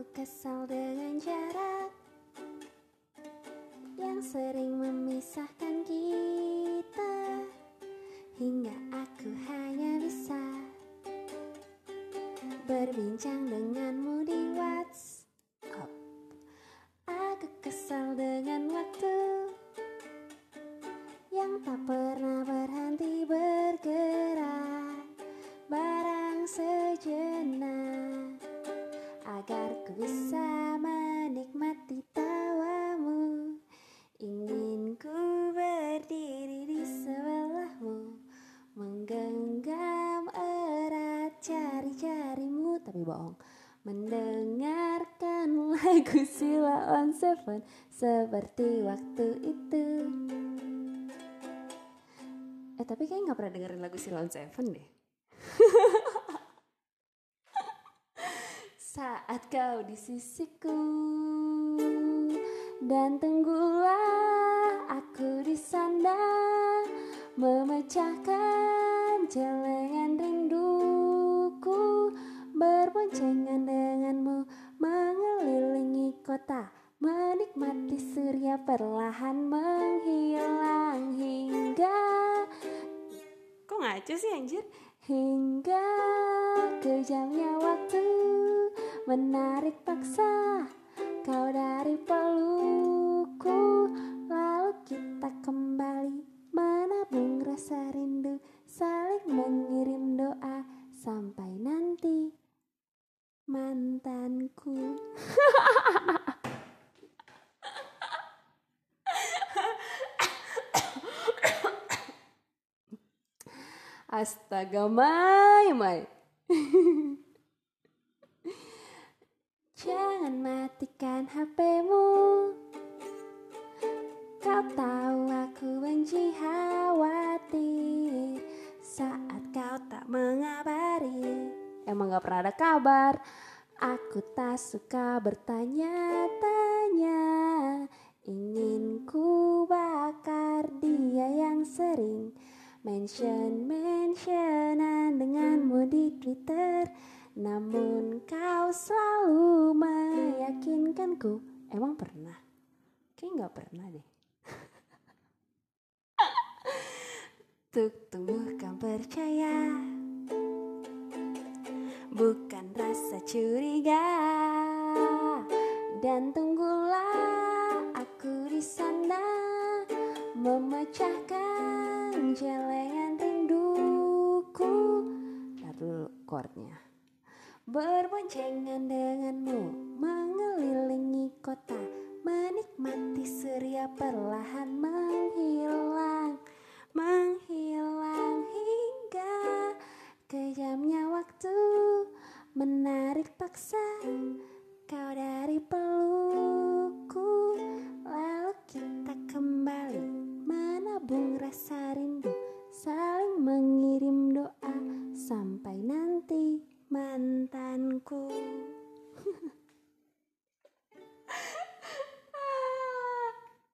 Aku kesal dengan jarak Yang sering memisahkan kita. Hingga aku hanya bisa Berbincang denganmu di WhatsApp. Aku kesal dengan waktu bisa menikmati tawamu. Ingin ku berdiri di sebelahmu Menggenggam erat jari-jarimu. Tapi bohong Mendengarkan lagu Sila on Seven Seperti waktu itu. Eh tapi kayaknya gak pernah dengerin lagu Sila on Seven deh Saat kau di sisiku. Dan tunggulah aku di sana Memecahkan celengan rinduku Berboncengan denganmu Mengelilingi kota Menikmati surya perlahan menghilang hingga Ngaco sih anjir? Hingga kejamnya waktu Menarik paksa kau dari pelukku Lalu kita kembali menabung rasa rindu Saling mengirim doa sampai nanti Mantanku Astaga, Mai, Mai. Jangan matikan HPmu. Kau tahu aku benci khawatir saat kau tak mengabari. Emang gak pernah ada kabar. Aku tak suka bertanya-tanya. Ingin ku bakar dia yang sering mention mentionan denganmu di Twitter. Namun kau selalu meyakinkanku. Emang pernah? Kayaknya nggak pernah deh. Untuk tumbuhkan percaya Bukan rasa curiga Dan tunggulah aku di sana Memecahkan mencelengan rinduku. Ntar dulu chordnya. Berboncengan denganmu mengelilingi kota Menikmati surya perlahan menghilang Menghilang hingga kejamnya waktu Menarik paksa. Kau dari pelukku Lalu kita kembali mantanku.